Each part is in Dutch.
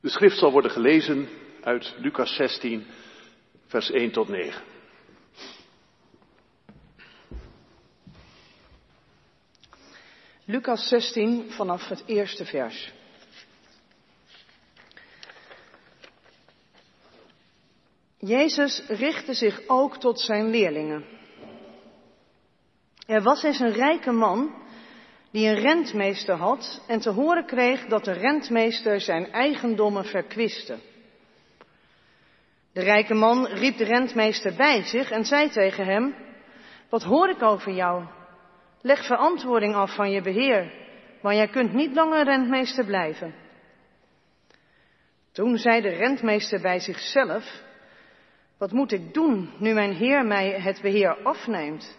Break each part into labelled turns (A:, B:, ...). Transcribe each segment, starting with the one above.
A: De schrift zal worden gelezen uit Lucas 16, vers 1 tot 9.
B: Lucas 16 vanaf het eerste vers. Jezus richtte zich ook tot zijn leerlingen. Er was eens een rijke man die een rentmeester had en te horen kreeg dat de rentmeester zijn eigendommen verkwiste. De rijke man riep de rentmeester bij zich en zei tegen hem, wat hoor ik over jou? Leg verantwoording af van je beheer, want jij kunt niet langer rentmeester blijven. Toen zei de rentmeester bij zichzelf, wat moet ik doen nu mijn heer mij het beheer afneemt?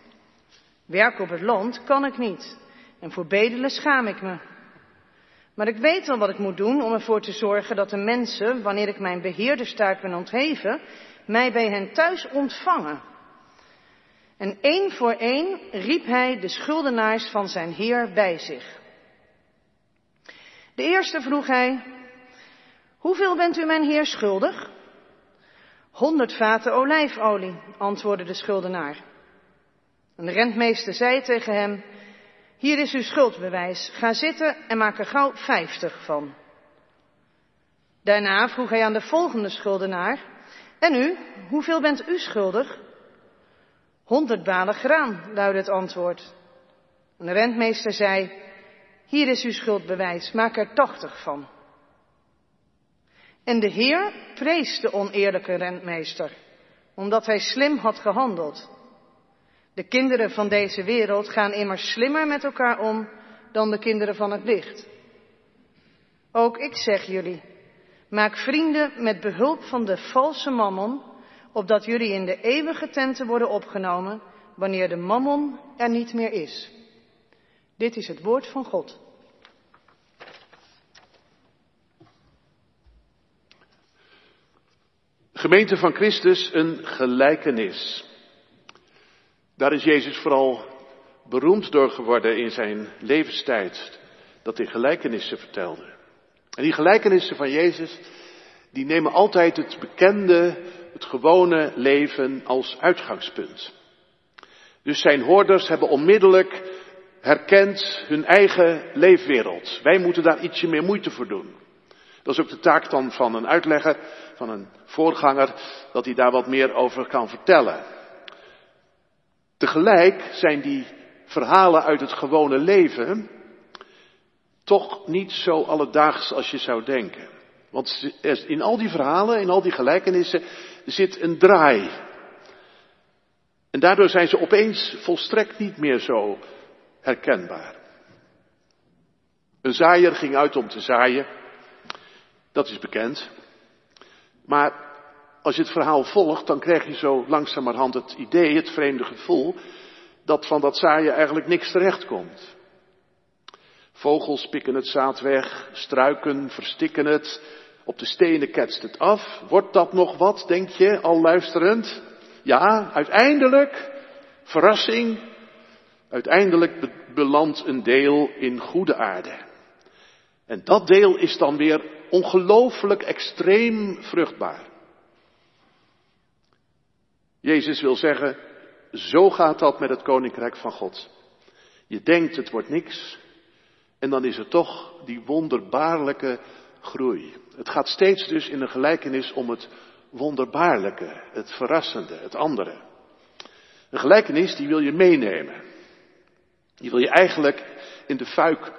B: Werken op het land kan ik niet en voor bedelen schaam ik me. Maar ik weet al wat ik moet doen om ervoor te zorgen dat de mensen, wanneer ik mijn beheerderstaak ben ontheven, mij bij hen thuis ontvangen. En één voor één riep hij de schuldenaars van zijn heer bij zich. De eerste vroeg hij, hoeveel bent u mijn heer schuldig? Honderd vaten olijfolie, antwoordde de schuldenaar. En de rentmeester zei tegen hem, hier is uw schuldbewijs, ga zitten en maak er gauw vijftig van. Daarna vroeg hij aan de volgende schuldenaar, en u, hoeveel bent u schuldig? Honderd balen graan, luidde het antwoord. En de rentmeester zei, hier is uw schuldbewijs, maak er tachtig van. En de Heer prees de oneerlijke rentmeester, omdat hij slim had gehandeld. De kinderen van deze wereld gaan immers slimmer met elkaar om dan de kinderen van het licht. Ook ik zeg jullie, maak vrienden met behulp van de valse mammon, opdat jullie in de eeuwige tenten worden opgenomen, wanneer de mammon er niet meer is. Dit is het woord van God.
A: Gemeente van Christus, een gelijkenis. Daar is Jezus vooral beroemd door geworden in zijn levenstijd, dat hij gelijkenissen vertelde. En die gelijkenissen van Jezus, die nemen altijd het bekende, het gewone leven als uitgangspunt. Dus zijn hoorders hebben onmiddellijk herkend hun eigen leefwereld. Wij moeten daar ietsje meer moeite voor doen. Dat is ook de taak dan van een uitlegger, van een voorganger, dat hij daar wat meer over kan vertellen. Tegelijk zijn die verhalen uit het gewone leven toch niet zo alledaags als je zou denken. Want in al die verhalen, in al die gelijkenissen, zit een draai. En daardoor zijn ze opeens volstrekt niet meer zo herkenbaar. Een zaaier ging uit om te zaaien. Dat is bekend. Maar als je het verhaal volgt, dan krijg je zo langzamerhand het idee, het vreemde gevoel, dat van dat zaaien eigenlijk niks terecht komt. Vogels pikken het zaad weg, struiken verstikken het, op de stenen ketst het af. Wordt dat nog wat, denk je, al luisterend? Ja, uiteindelijk, verrassing, uiteindelijk belandt een deel in goede aarde. En dat deel is dan weer ongelooflijk extreem vruchtbaar. Jezus wil zeggen, zo gaat dat met het koninkrijk van God. Je denkt het wordt niks en dan is er toch die wonderbaarlijke groei. Het gaat steeds dus in een gelijkenis om het wonderbaarlijke, het verrassende, het andere. Een gelijkenis die wil je meenemen. Die wil je eigenlijk in de fuik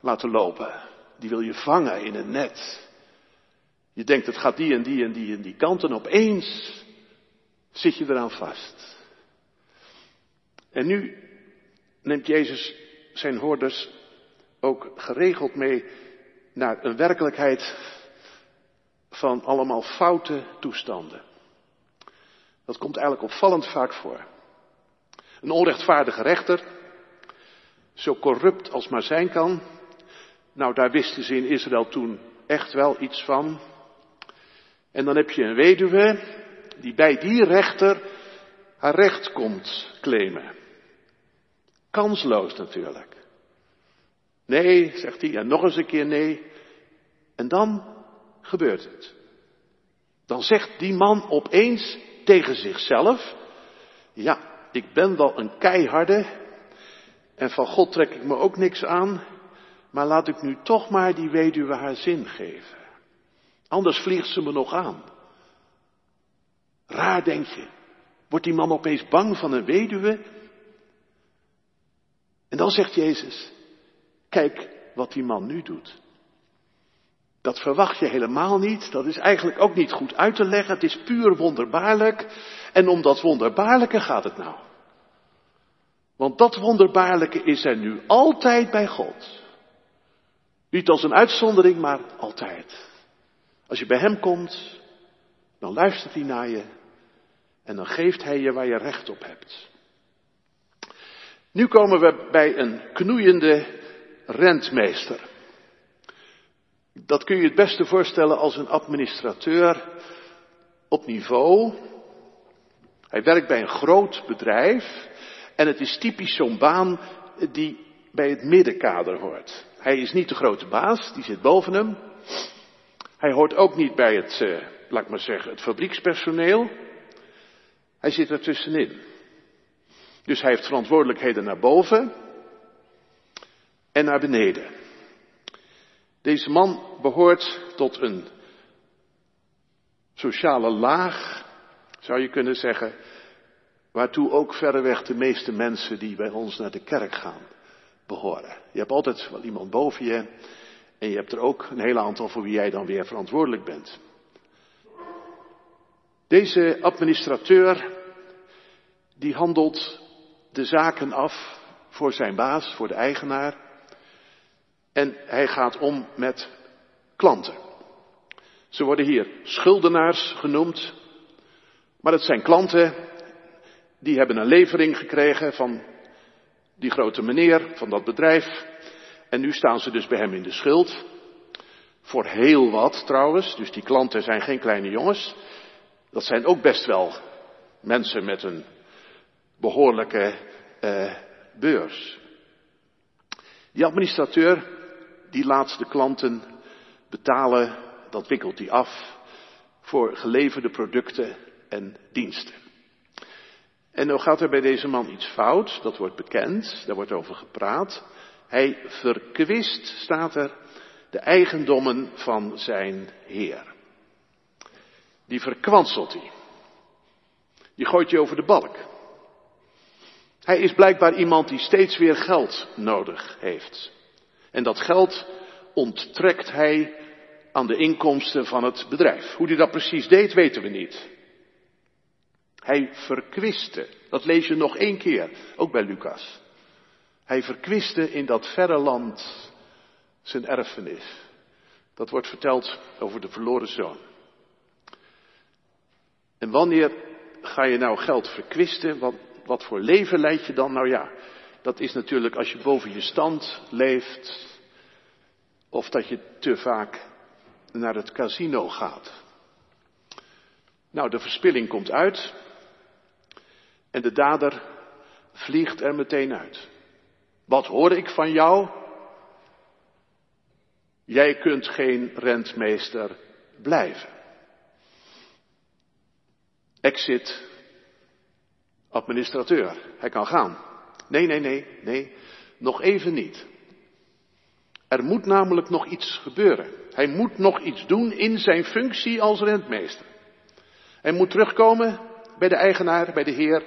A: laten lopen. Die wil je vangen in een net. Je denkt het gaat die en die en die en die kant en opeens zit je eraan vast. En nu neemt Jezus zijn hoorders ook geregeld mee naar een werkelijkheid van allemaal foute toestanden. Dat komt eigenlijk opvallend vaak voor. Een onrechtvaardige rechter, zo corrupt als maar zijn kan. Nou, daar wisten ze in Israël toen echt wel iets van. En dan heb je een weduwe die bij die rechter haar recht komt claimen. Kansloos natuurlijk. Nee, zegt hij, en nog eens een keer nee. En dan gebeurt het. Dan zegt die man opeens tegen zichzelf, ja, ik ben wel een keiharde en van God trek ik me ook niks aan, maar laat ik nu toch maar die weduwe haar zin geven. Anders vliegt ze me nog aan. Raar denk je. Wordt die man opeens bang van een weduwe? En dan zegt Jezus, kijk wat die man nu doet. Dat verwacht je helemaal niet. Dat is eigenlijk ook niet goed uit te leggen. Het is puur wonderbaarlijk. En om dat wonderbaarlijke gaat het nou. Want dat wonderbaarlijke is er nu altijd bij God. Niet als een uitzondering, maar altijd. Als je bij Hem komt, dan luistert Hij naar je en dan geeft Hij je waar je recht op hebt. Nu komen we bij een knoeiende rentmeester. Dat kun je het beste voorstellen als een administrateur op niveau. Hij werkt bij een groot bedrijf en het is typisch zo'n baan die bij het middenkader hoort. Hij is niet de grote baas, die zit boven hem. Hij hoort ook niet bij het, eh, laat ik maar zeggen, het fabriekspersoneel. Hij zit er tussenin. Dus hij heeft verantwoordelijkheden naar boven en naar beneden. Deze man behoort tot een sociale laag, zou je kunnen zeggen, waartoe ook verreweg de meeste mensen die bij ons naar de kerk gaan behoren. Je hebt altijd wel iemand boven je en je hebt er ook een hele aantal voor wie jij dan weer verantwoordelijk bent. Deze administrateur, die handelt de zaken af voor zijn baas, voor de eigenaar. En hij gaat om met klanten. Ze worden hier schuldenaars genoemd. Maar het zijn klanten die hebben een levering gekregen van die grote meneer, van dat bedrijf. En nu staan ze dus bij hem in de schuld. Voor heel wat trouwens. Dus die klanten zijn geen kleine jongens. Dat zijn ook best wel mensen met een behoorlijke eh, beurs. Die administrateur, die laat de klanten betalen, dat wikkelt hij af voor geleverde producten en diensten. En nu gaat er bij deze man iets fout, dat wordt bekend, daar wordt over gepraat. Hij verkwist, staat er, de eigendommen van zijn Heer. Die verkwanselt hij. Die gooit je over de balk. Hij is blijkbaar iemand die steeds weer geld nodig heeft. En dat geld onttrekt hij aan de inkomsten van het bedrijf. Hoe hij dat precies deed, weten we niet. Hij verkwiste. Dat lees je nog één keer, ook bij Lucas. Hij verkwiste in dat verre land zijn erfenis. Dat wordt verteld over de verloren zoon. En wanneer ga je nou geld verkwisten? Wat, wat voor leven leid je dan? Nou ja, dat is natuurlijk als je boven je stand leeft. Of dat je te vaak naar het casino gaat. Nou, de verspilling komt uit. En de dader vliegt er meteen uit. Wat hoor ik van jou? Jij kunt geen rentmeester blijven. Exit administrateur. Hij kan gaan. Nee, nee, nee, nee. Nog even niet. Er moet namelijk nog iets gebeuren. Hij moet nog iets doen in zijn functie als rentmeester. Hij moet terugkomen bij de eigenaar, bij de Heer,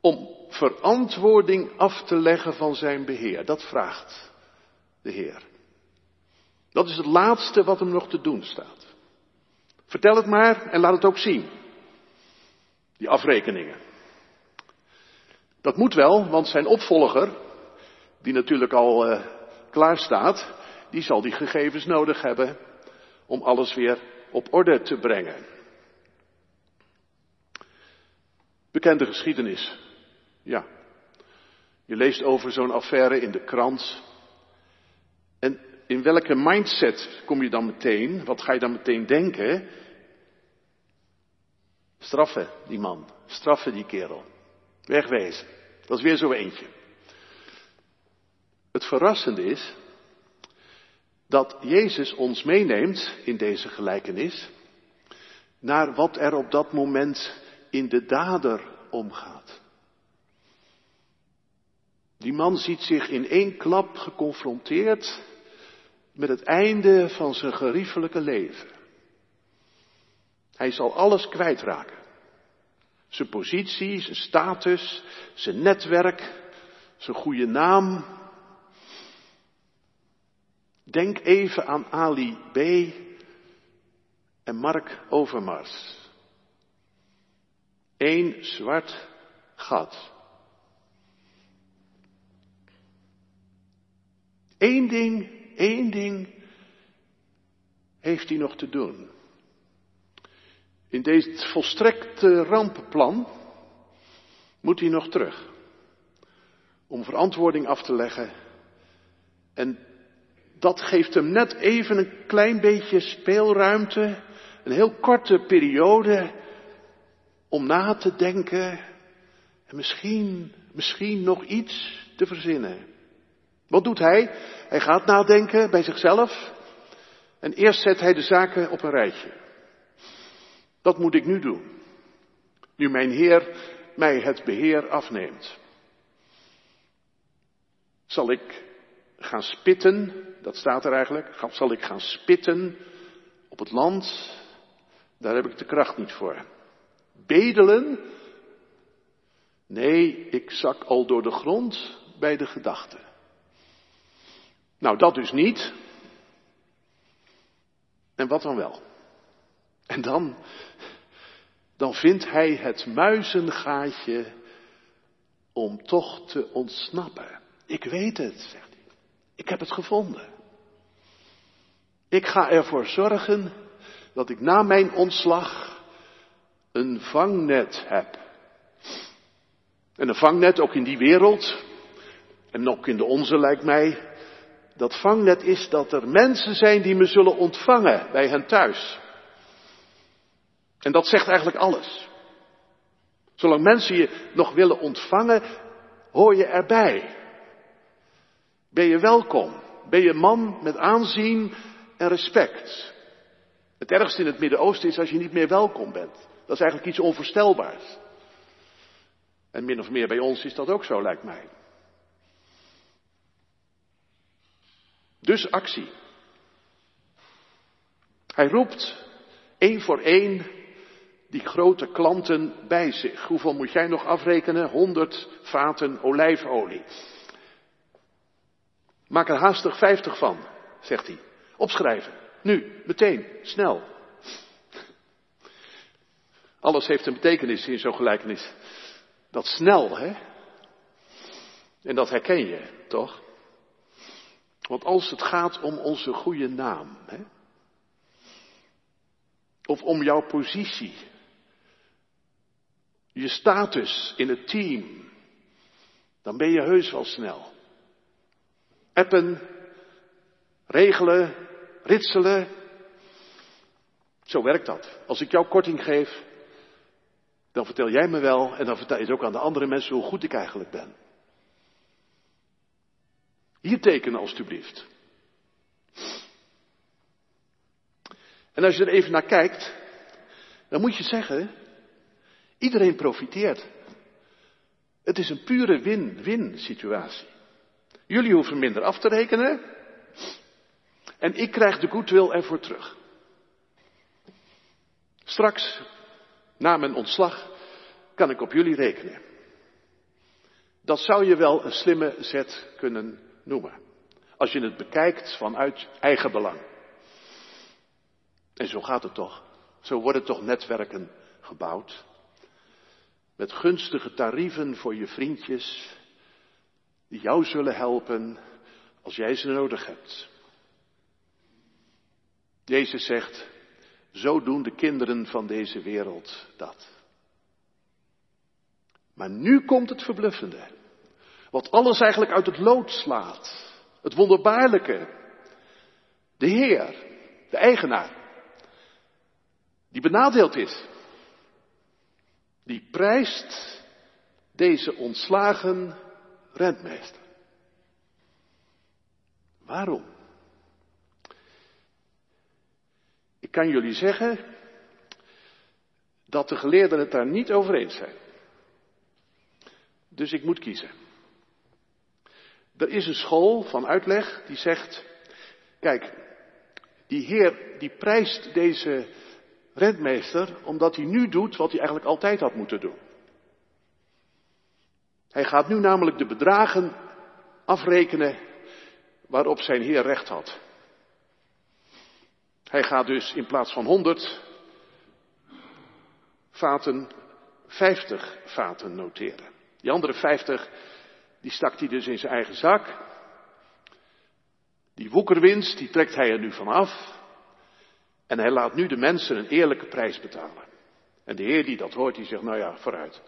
A: om verantwoording af te leggen van zijn beheer. Dat vraagt de Heer. Dat is het laatste wat hem nog te doen staat. Vertel het maar en laat het ook zien. Die afrekeningen. Dat moet wel, want zijn opvolger, die natuurlijk al uh, klaar staat, die zal die gegevens nodig hebben om alles weer op orde te brengen. Bekende geschiedenis. Ja. Je leest over zo'n affaire in de krant. En in welke mindset kom je dan meteen? Wat ga je dan meteen denken? Straffen die man. Straffen die kerel. Wegwezen. Dat is weer zo eentje. Het verrassende is dat Jezus ons meeneemt in deze gelijkenis naar wat er op dat moment in de dader omgaat. Die man ziet zich in één klap geconfronteerd met het einde van zijn geriefelijke leven. Hij zal alles kwijtraken. Zijn positie, zijn status, zijn netwerk, zijn goede naam. Denk even aan Ali B. en Mark Overmars. Eén zwart gat. Eén ding, één ding heeft hij nog te doen. In deze volstrekte rampenplan moet hij nog terug. Om verantwoording af te leggen. En dat geeft hem net even een klein beetje speelruimte. Een heel korte periode om na te denken. En misschien, misschien nog iets te verzinnen. Wat doet hij? Hij gaat nadenken bij zichzelf. En eerst zet hij de zaken op een rijtje. Dat moet ik nu doen. Nu mijn Heer mij het beheer afneemt. Zal ik gaan spitten, dat staat er eigenlijk, zal ik gaan spitten op het land? Daar heb ik de kracht niet voor. Bedelen? Nee, ik zak al door de grond bij de gedachte. Nou, dat dus niet. En wat dan wel? En dan, dan vindt hij het muizengaatje om toch te ontsnappen. Ik weet het, zegt hij. Ik heb het gevonden. Ik ga ervoor zorgen dat ik na mijn ontslag een vangnet heb. En een vangnet ook in die wereld, en ook in de onze lijkt mij, dat vangnet is dat er mensen zijn die me zullen ontvangen bij hen thuis. En dat zegt eigenlijk alles. Zolang mensen je nog willen ontvangen, hoor je erbij. Ben je welkom? Ben je man met aanzien en respect? Het ergste in het Midden-Oosten is als je niet meer welkom bent. Dat is eigenlijk iets onvoorstelbaars. En min of meer bij ons is dat ook zo, lijkt mij. Dus actie. Hij roept één voor één die grote klanten bij zich. Hoeveel moet jij nog afrekenen? 100 vaten olijfolie. Maak er haastig 50 van, zegt hij. Opschrijven. Nu, meteen, snel. Alles heeft een betekenis in zo'n gelijkenis. Dat snel, hè? En dat herken je, toch? Want als het gaat om onze goede naam, hè? of om jouw positie, je status in het team, dan ben je heus wel snel. Appen, regelen, ritselen. Zo werkt dat. Als ik jou korting geef, dan vertel jij me wel en dan vertel je het ook aan de andere mensen hoe goed ik eigenlijk ben. Hier tekenen alstublieft. En als je er even naar kijkt, dan moet je zeggen, iedereen profiteert. Het is een pure win-win situatie. Jullie hoeven minder af te rekenen en ik krijg de goodwill ervoor terug. Straks, na mijn ontslag, kan ik op jullie rekenen. Dat zou je wel een slimme zet kunnen noemen. Als je het bekijkt vanuit eigen belang. En zo gaat het toch. Zo worden toch netwerken gebouwd. Met gunstige tarieven voor je vriendjes. Die jou zullen helpen als jij ze nodig hebt. Jezus zegt, zo doen de kinderen van deze wereld dat. Maar nu komt het verbluffende. Wat alles eigenlijk uit het lood slaat. Het wonderbaarlijke. De Heer, de eigenaar, die benadeeld is. Die prijst deze ontslagen rentmeester. Waarom? kan jullie zeggen dat de geleerden het daar niet over eens zijn. Dus ik moet kiezen. Er is een school van uitleg die zegt, kijk, die Heer die prijst deze rentmeester omdat hij nu doet wat hij eigenlijk altijd had moeten doen. Hij gaat nu namelijk de bedragen afrekenen waarop zijn Heer recht had. Hij gaat dus in plaats van 100 vaten 50 vaten noteren. Die andere 50, die stak hij dus in zijn eigen zak. Die woekerwinst, die trekt hij er nu van af. En hij laat nu de mensen een eerlijke prijs betalen. En de Heer die dat hoort, die zegt, nou ja, vooruit.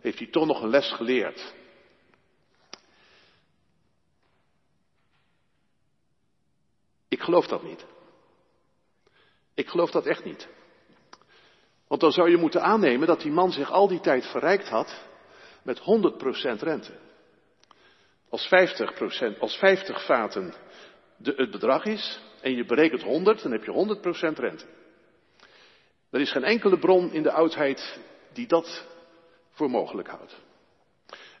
A: Heeft hij toch nog een les geleerd? Ik geloof dat niet. Ik geloof dat echt niet. Want dan zou je moeten aannemen dat die man zich al die tijd verrijkt had met 100% rente. Als 50%, als 50 vaten het bedrag is en je berekent 100, dan heb je 100% rente. Er is geen enkele bron in de oudheid die dat voor mogelijk houdt.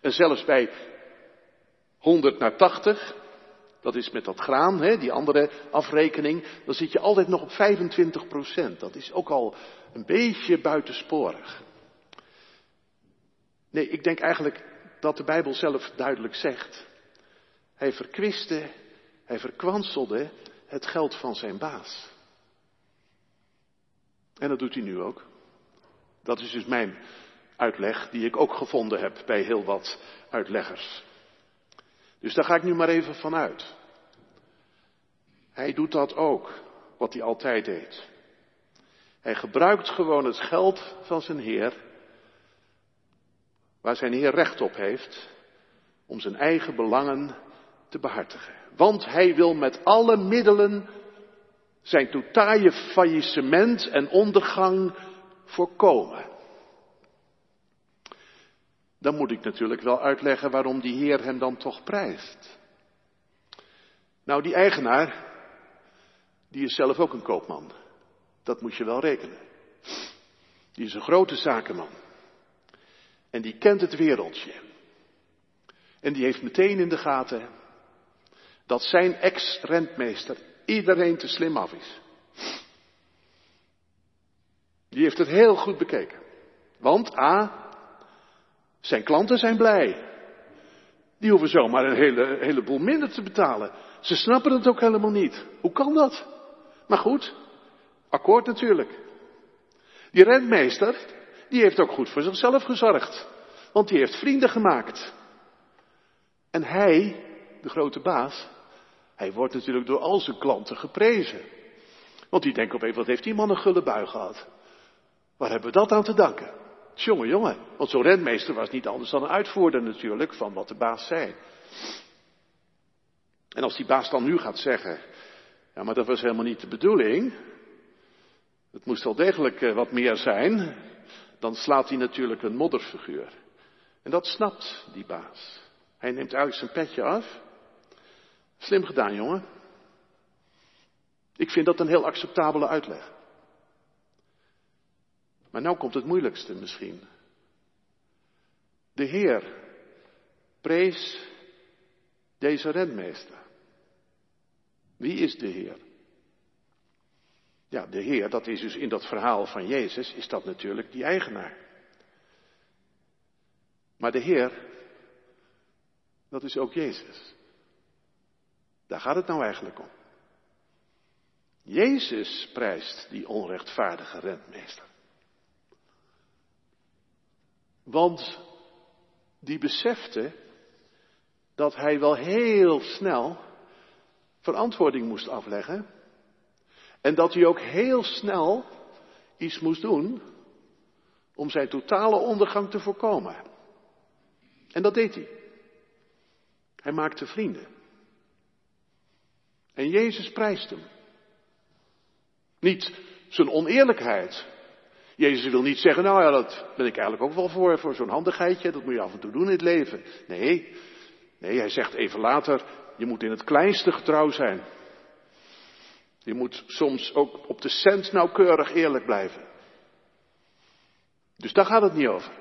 A: En zelfs bij 100 naar 80, dat is met dat graan, hè, die andere afrekening, dan zit je altijd nog op 25 procent. Dat is ook al een beetje buitensporig. Nee, ik denk eigenlijk dat de Bijbel zelf duidelijk zegt. Hij verkwiste, hij verkwanselde het geld van zijn baas. En dat doet hij nu ook. Dat is dus mijn uitleg, die ik ook gevonden heb bij heel wat uitleggers. Dus daar ga ik nu maar even vanuit. Hij doet dat ook, wat hij altijd deed. Hij gebruikt gewoon het geld van zijn Heer, waar zijn Heer recht op heeft, om zijn eigen belangen te behartigen. Want hij wil met alle middelen zijn totale faillissement en ondergang voorkomen. Dan moet ik natuurlijk wel uitleggen waarom die Heer hem dan toch prijst. Nou, die eigenaar, die is zelf ook een koopman. Dat moet je wel rekenen. Die is een grote zakenman. En die kent het wereldje. En die heeft meteen in de gaten dat zijn ex-rentmeester iedereen te slim af is. Die heeft het heel goed bekeken. Want A, zijn klanten zijn blij. Die hoeven zomaar een hele, heleboel minder te betalen. Ze snappen het ook helemaal niet. Hoe kan dat? Maar goed, akkoord natuurlijk. Die rentmeester, die heeft ook goed voor zichzelf gezorgd. Want die heeft vrienden gemaakt. En hij, de grote baas, hij wordt natuurlijk door al zijn klanten geprezen. Want die denken opeens, wat heeft die man een gulle bui gehad? Waar hebben we dat aan te danken? Jongen, jongen. Want zo'n rentmeester was niet anders dan een uitvoerder natuurlijk van wat de baas zei. En als die baas dan nu gaat zeggen, ja maar dat was helemaal niet de bedoeling. Het moest wel degelijk eh, wat meer zijn. Dan slaat hij natuurlijk een modderfiguur. En dat snapt die baas. Hij neemt eigenlijk zijn petje af. Slim gedaan, jongen. Ik vind dat een heel acceptabele uitleg. Maar nou komt het moeilijkste misschien. De Heer prees deze renmeester. Wie is de Heer? Ja, de Heer, dat is dus in dat verhaal van Jezus, is dat natuurlijk die eigenaar. Maar de Heer, dat is ook Jezus. Daar gaat het nou eigenlijk om. Jezus prijst die onrechtvaardige rentmeester. Want die besefte dat hij wel heel snel verantwoording moest afleggen. En dat hij ook heel snel iets moest doen om zijn totale ondergang te voorkomen. En dat deed hij. Hij maakte vrienden. En Jezus prijst hem. Niet zijn oneerlijkheid. Jezus wil niet zeggen, nou ja, dat ben ik eigenlijk ook wel voor, voor zo'n handigheidje, dat moet je af en toe doen in het leven. Nee, nee, hij zegt even later, je moet in het kleinste getrouw zijn. Je moet soms ook op de cent nauwkeurig eerlijk blijven. Dus daar gaat het niet over.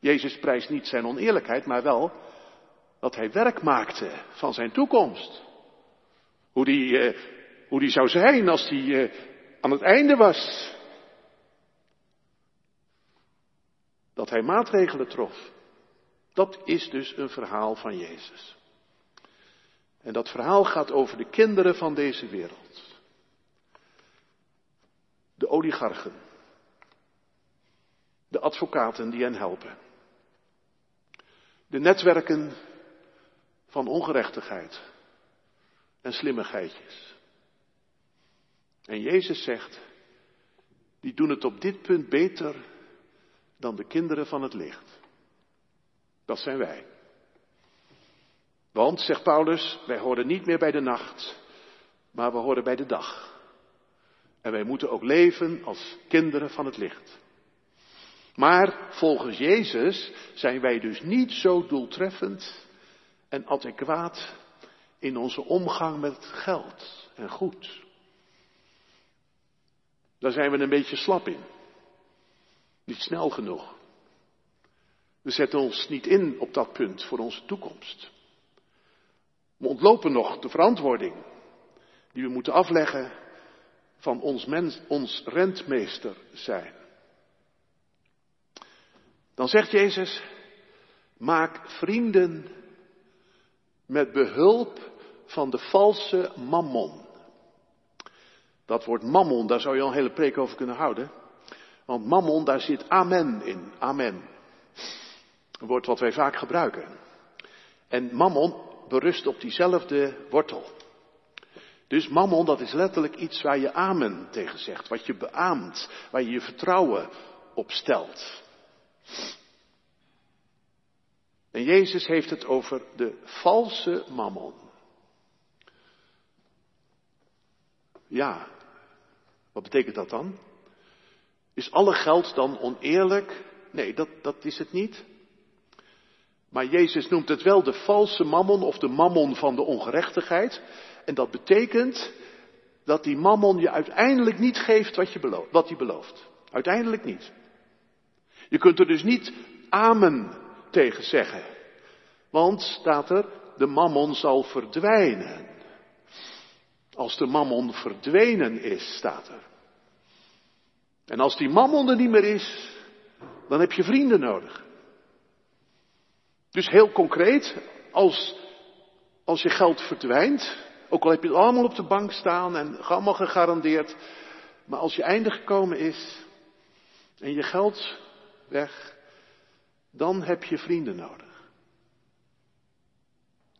A: Jezus prijst niet zijn oneerlijkheid, maar wel dat hij werk maakte van zijn toekomst. Hoe die, eh, hoe die zou zijn als hij eh, aan het einde was. Dat hij maatregelen trof. Dat is dus een verhaal van Jezus. En dat verhaal gaat over de kinderen van deze wereld. De oligarchen. De advocaten die hen helpen. De netwerken van ongerechtigheid en slimmigheidjes. En Jezus zegt, die doen het op dit punt beter dan de kinderen van het licht. Dat zijn wij. Want, zegt Paulus, wij horen niet meer bij de nacht, maar we horen bij de dag. En wij moeten ook leven als kinderen van het licht. Maar volgens Jezus zijn wij dus niet zo doeltreffend en adequaat in onze omgang met geld en goed. Daar zijn we een beetje slap in. Niet snel genoeg. We zetten ons niet in op dat punt voor onze toekomst. We ontlopen nog de verantwoording die we moeten afleggen van ons, mens, ons rentmeester zijn. Dan zegt Jezus, maak vrienden met behulp van de valse mammon. Dat woord mammon, daar zou je al een hele preek over kunnen houden. Want mammon, daar zit amen in. Amen. Een woord wat wij vaak gebruiken. En mammon berust op diezelfde wortel. Dus mammon, dat is letterlijk iets waar je amen tegen zegt. Wat je beaamt. Waar je je vertrouwen op stelt. En Jezus heeft het over de valse mammon. Ja, wat betekent dat dan? Is alle geld dan oneerlijk? Nee, dat, dat is het niet. Maar Jezus noemt het wel de valse mammon of de mammon van de ongerechtigheid. En dat betekent dat die mammon je uiteindelijk niet geeft wat, je belooft, wat hij belooft. Uiteindelijk niet. Je kunt er dus niet amen tegen zeggen. Want, staat er, de mammon zal verdwijnen. Als de mammon verdwenen is, staat er. En als die mammon er niet meer is, dan heb je vrienden nodig. Dus heel concreet, als, als je geld verdwijnt, ook al heb je het allemaal op de bank staan en allemaal gegarandeerd, maar als je einde gekomen is en je geld weg, dan heb je vrienden nodig.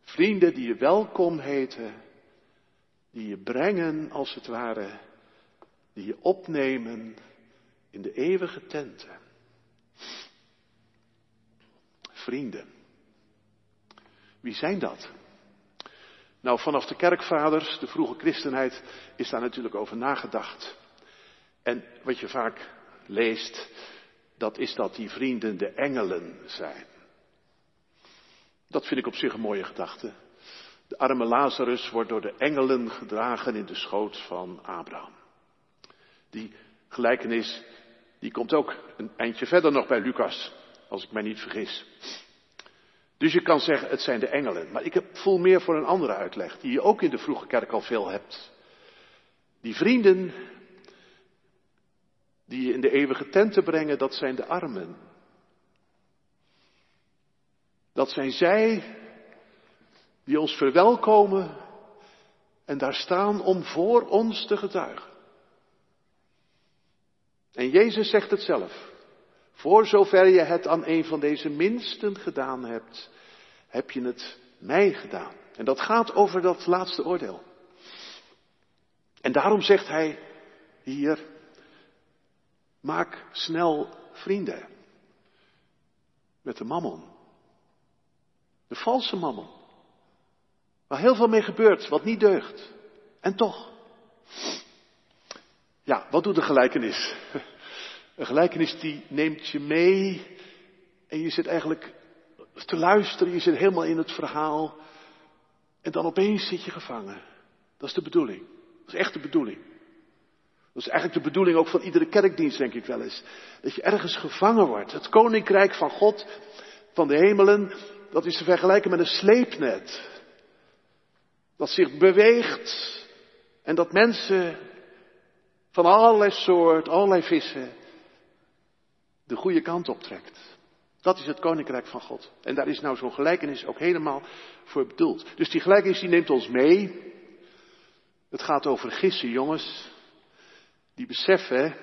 A: Vrienden die je welkom heten, die je brengen als het ware, die je opnemen in de eeuwige tenten. Vrienden. Wie zijn dat? Nou, vanaf de kerkvaders, de vroege christenheid, is daar natuurlijk over nagedacht. En wat je vaak leest, dat is dat die vrienden de engelen zijn. Dat vind ik op zich een mooie gedachte. De arme Lazarus wordt door de engelen gedragen in de schoot van Abraham. Die gelijkenis, die komt ook een eindje verder nog bij Lucas, als ik mij niet vergis. Dus je kan zeggen, het zijn de engelen. Maar ik voel meer voor een andere uitleg, die je ook in de vroege kerk al veel hebt. Die vrienden die je in de eeuwige tenten brengen, dat zijn de armen. Dat zijn zij die ons verwelkomen en daar staan om voor ons te getuigen. En Jezus zegt het zelf. Voor zover je het aan een van deze minsten gedaan hebt, heb je het mij gedaan. En dat gaat over dat laatste oordeel. En daarom zegt hij hier, maak snel vrienden met de mammon. De valse mammon. Waar heel veel mee gebeurt, wat niet deugt. En toch. Ja, wat doet de gelijkenis? Een gelijkenis die neemt je mee en je zit eigenlijk te luisteren, je zit helemaal in het verhaal en dan opeens zit je gevangen. Dat is de bedoeling. Dat is echt de bedoeling. Dat is eigenlijk de bedoeling ook van iedere kerkdienst, denk ik wel eens. Dat je ergens gevangen wordt. Het koninkrijk van God, van de hemelen, dat is te vergelijken met een sleepnet. Dat zich beweegt en dat mensen van allerlei soort, allerlei vissen, de goede kant optrekt. Dat is het koninkrijk van God. En daar is nou zo'n gelijkenis ook helemaal voor bedoeld. Dus die gelijkenis die neemt ons mee. Het gaat over gissen, jongens. Die beseffen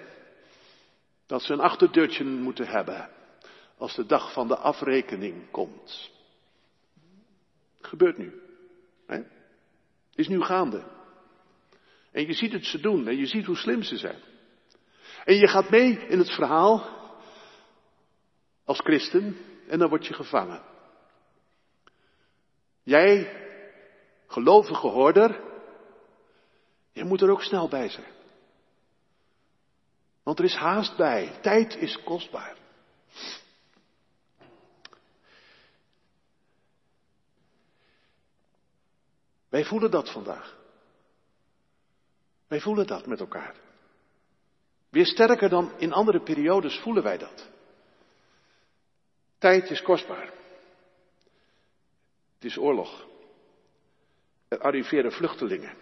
A: dat ze een achterdeurtje moeten hebben als de dag van de afrekening komt. Gebeurt nu. Hè? Is nu gaande. En je ziet het ze doen en je ziet hoe slim ze zijn. En je gaat mee in het verhaal als christen en dan word je gevangen. Jij, gelovige hoorder, je moet er ook snel bij zijn. Want er is haast bij. Tijd is kostbaar. Wij voelen dat vandaag. Wij voelen dat met elkaar. Weer sterker dan in andere periodes voelen wij dat. Tijd is kostbaar. Het is oorlog. Er arriveren vluchtelingen.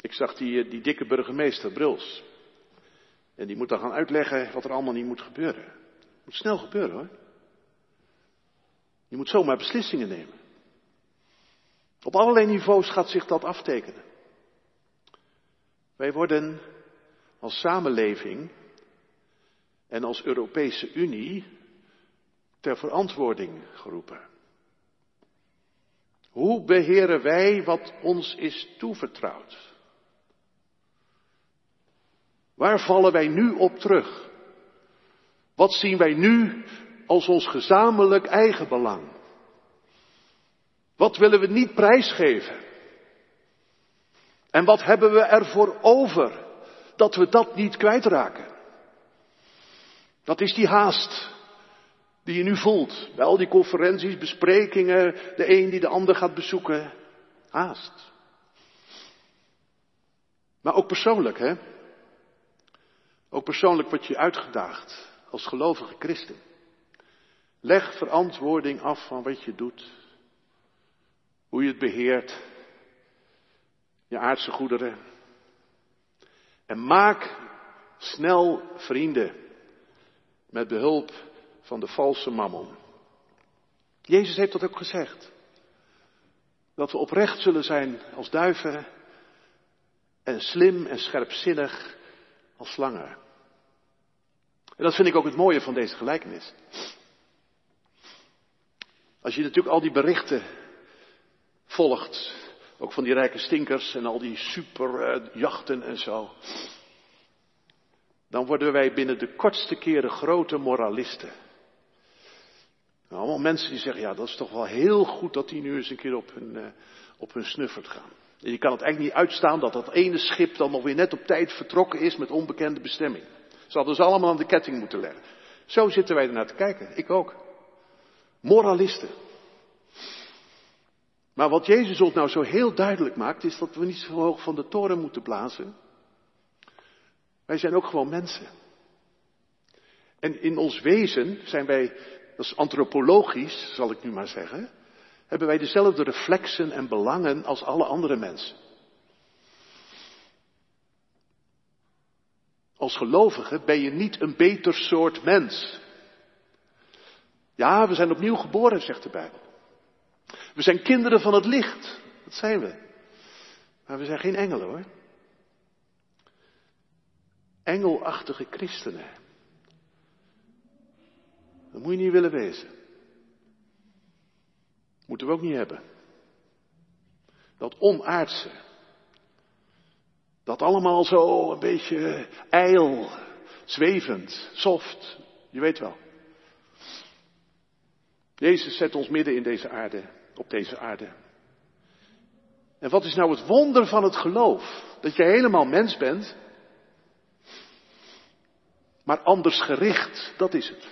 A: Ik zag die, eh, die dikke burgemeester, Bruls. En die moet dan gaan uitleggen wat er allemaal niet moet gebeuren. Het moet snel gebeuren hoor. Je moet zomaar beslissingen nemen. Op allerlei niveaus gaat zich dat aftekenen. Wij worden als samenleving en als Europese Unie ter verantwoording geroepen. Hoe beheren wij wat ons is toevertrouwd? Waar vallen wij nu op terug? Wat zien wij nu als ons gezamenlijk eigen belang? Wat willen we niet prijsgeven? En wat hebben we ervoor over dat we dat niet kwijtraken? Dat is die haast die je nu voelt. Bij al die conferenties, besprekingen, de een die de ander gaat bezoeken. Haast. Maar ook persoonlijk, hè? Ook persoonlijk word je uitgedaagd als gelovige christen. Leg verantwoording af van wat je doet. Hoe je het beheert. Je aardse goederen. En maak snel vrienden met behulp van de valse mammon. Jezus heeft dat ook gezegd. Dat we oprecht zullen zijn als duiven en slim en scherpzinnig als slangen. En dat vind ik ook het mooie van deze gelijkenis. Als je natuurlijk al die berichten volgt, ook van die rijke stinkers en al die superjachten en zo, dan worden wij binnen de kortste keren grote moralisten. Nou, allemaal mensen die zeggen, ja, dat is toch wel heel goed dat die nu eens een keer op hun, uh, op hun snuffert gaan. En je kan het eigenlijk niet uitstaan dat dat ene schip dan nog weer net op tijd vertrokken is met onbekende bestemming. Ze hadden ze allemaal aan de ketting moeten leggen. Zo zitten wij ernaar te kijken. Ik ook. Moralisten. Maar wat Jezus ons nou zo heel duidelijk maakt, is dat we niet zo hoog van de toren moeten blazen. Wij zijn ook gewoon mensen. En in ons wezen zijn wij, dat is antropologisch, zal ik nu maar zeggen, hebben wij dezelfde reflexen en belangen als alle andere mensen. Als gelovige ben je niet een beter soort mens. Ja, we zijn opnieuw geboren, zegt de Bijbel. We zijn kinderen van het licht. Dat zijn we. Maar we zijn geen engelen hoor. Engelachtige christenen. Dat moet je niet willen wezen. Moeten we ook niet hebben. Dat onaardse. Dat allemaal zo een beetje ijl, zwevend, soft. Je weet wel. Jezus zet ons midden in deze aarde, op deze aarde. En wat is nou het wonder van het geloof? Dat je helemaal mens bent, maar anders gericht, dat is het.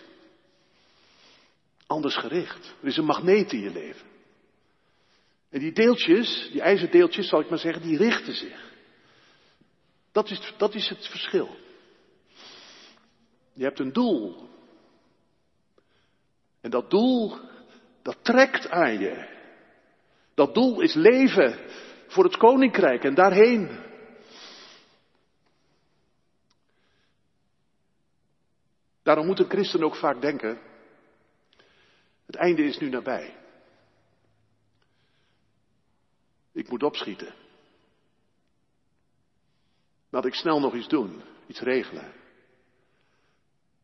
A: Anders gericht. Er is een magneet in je leven. En die deeltjes, die ijzerdeeltjes, zal ik maar zeggen, die richten zich. Dat is, dat is het verschil. Je hebt een doel. En dat doel, dat trekt aan je. Dat doel is leven voor het koninkrijk en daarheen. Daarom moet een christen ook vaak denken, het einde is nu nabij. Ik moet opschieten. Laat ik snel nog iets doen, iets regelen.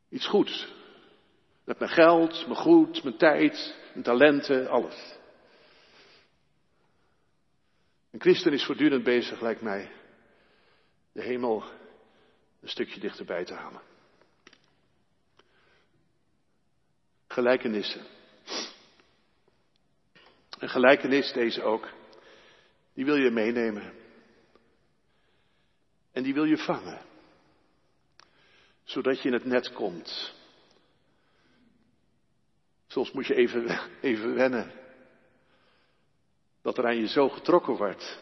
A: Iets goeds. Met mijn geld, mijn goed, mijn tijd, mijn talenten, alles. Een christen is voortdurend bezig, lijkt mij, de hemel een stukje dichterbij te halen. Gelijkenissen. Een gelijkenis deze ook, die wil je meenemen. En die wil je vangen. Zodat je in het net komt. Soms moet je even, even wennen. Dat er aan je zo getrokken wordt.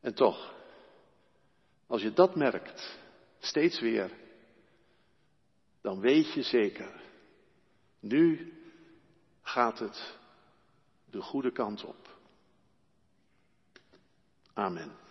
A: En toch, als je dat merkt, steeds weer, dan weet je zeker, nu gaat het de goede kant op. Amen.